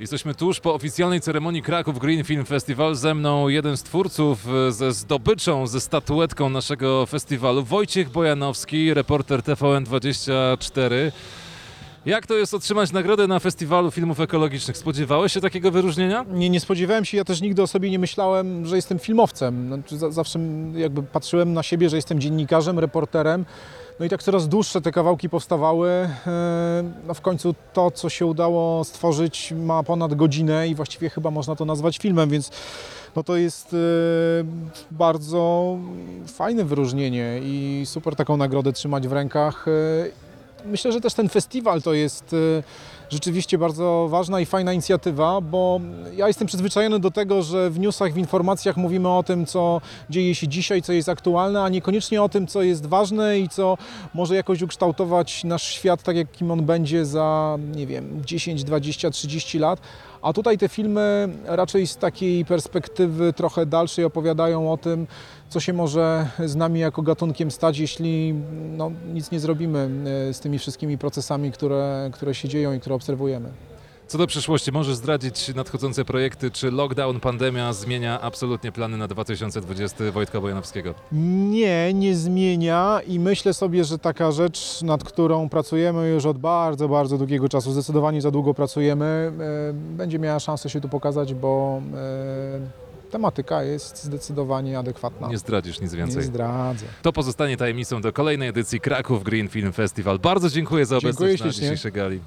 Jesteśmy tuż po oficjalnej ceremonii Kraków Green Film Festival. Ze mną jeden z twórców e, ze zdobyczą, ze statuetką naszego festiwalu, Wojciech Bojanowski, reporter TVN24. Jak to jest otrzymać nagrodę na Festiwalu Filmów Ekologicznych? Spodziewałeś się takiego wyróżnienia? Nie, nie spodziewałem się, ja też nigdy o sobie nie myślałem, że jestem filmowcem. Znaczy, za, zawsze jakby patrzyłem na siebie, że jestem dziennikarzem, reporterem. No i tak coraz dłuższe te kawałki powstawały. E, No w końcu to, co się udało stworzyć, ma ponad godzinę i właściwie chyba można to nazwać filmem, więc no to jest e, bardzo fajne wyróżnienie i super taką nagrodę trzymać w rękach. Myślę, że też ten festiwal to jest e, rzeczywiście bardzo ważna i fajna inicjatywa, bo ja jestem przyzwyczajony do tego, że w newsach, w informacjach mówimy o tym, co dzieje się dzisiaj, co jest aktualne, a niekoniecznie o tym, co jest ważne i co może jakoś ukształtować nasz świat tak, jakim on będzie za, nie wiem, 10, 20, 30 lat. A tutaj te filmy raczej z takiej perspektywy trochę dalszej opowiadają o tym, co się może z nami jako gatunkiem stać, jeśli no, nic nie zrobimy e, z tymi wszystkimi procesami, które, które się dzieją i które obserwujemy. Co do przyszłości, możesz zdradzić nadchodzące projekty, czy lockdown, pandemia zmienia absolutnie plany na 2020 Wojtka Bojanowskiego? Nie, nie zmienia i myślę sobie, że taka rzecz, nad którą pracujemy już od bardzo, bardzo długiego czasu, zdecydowanie za długo pracujemy, e, będzie miała szansę się tu pokazać, bo e, tematyka jest zdecydowanie adekwatna. Nie zdradzisz nic Nie więcej. zdradzę. To pozostanie tajemnicą do kolejnej edycji Kraków Green Film Festival. Bardzo dziękuję za Dziękuję obecność na ślicznie. dzisiejszej gali.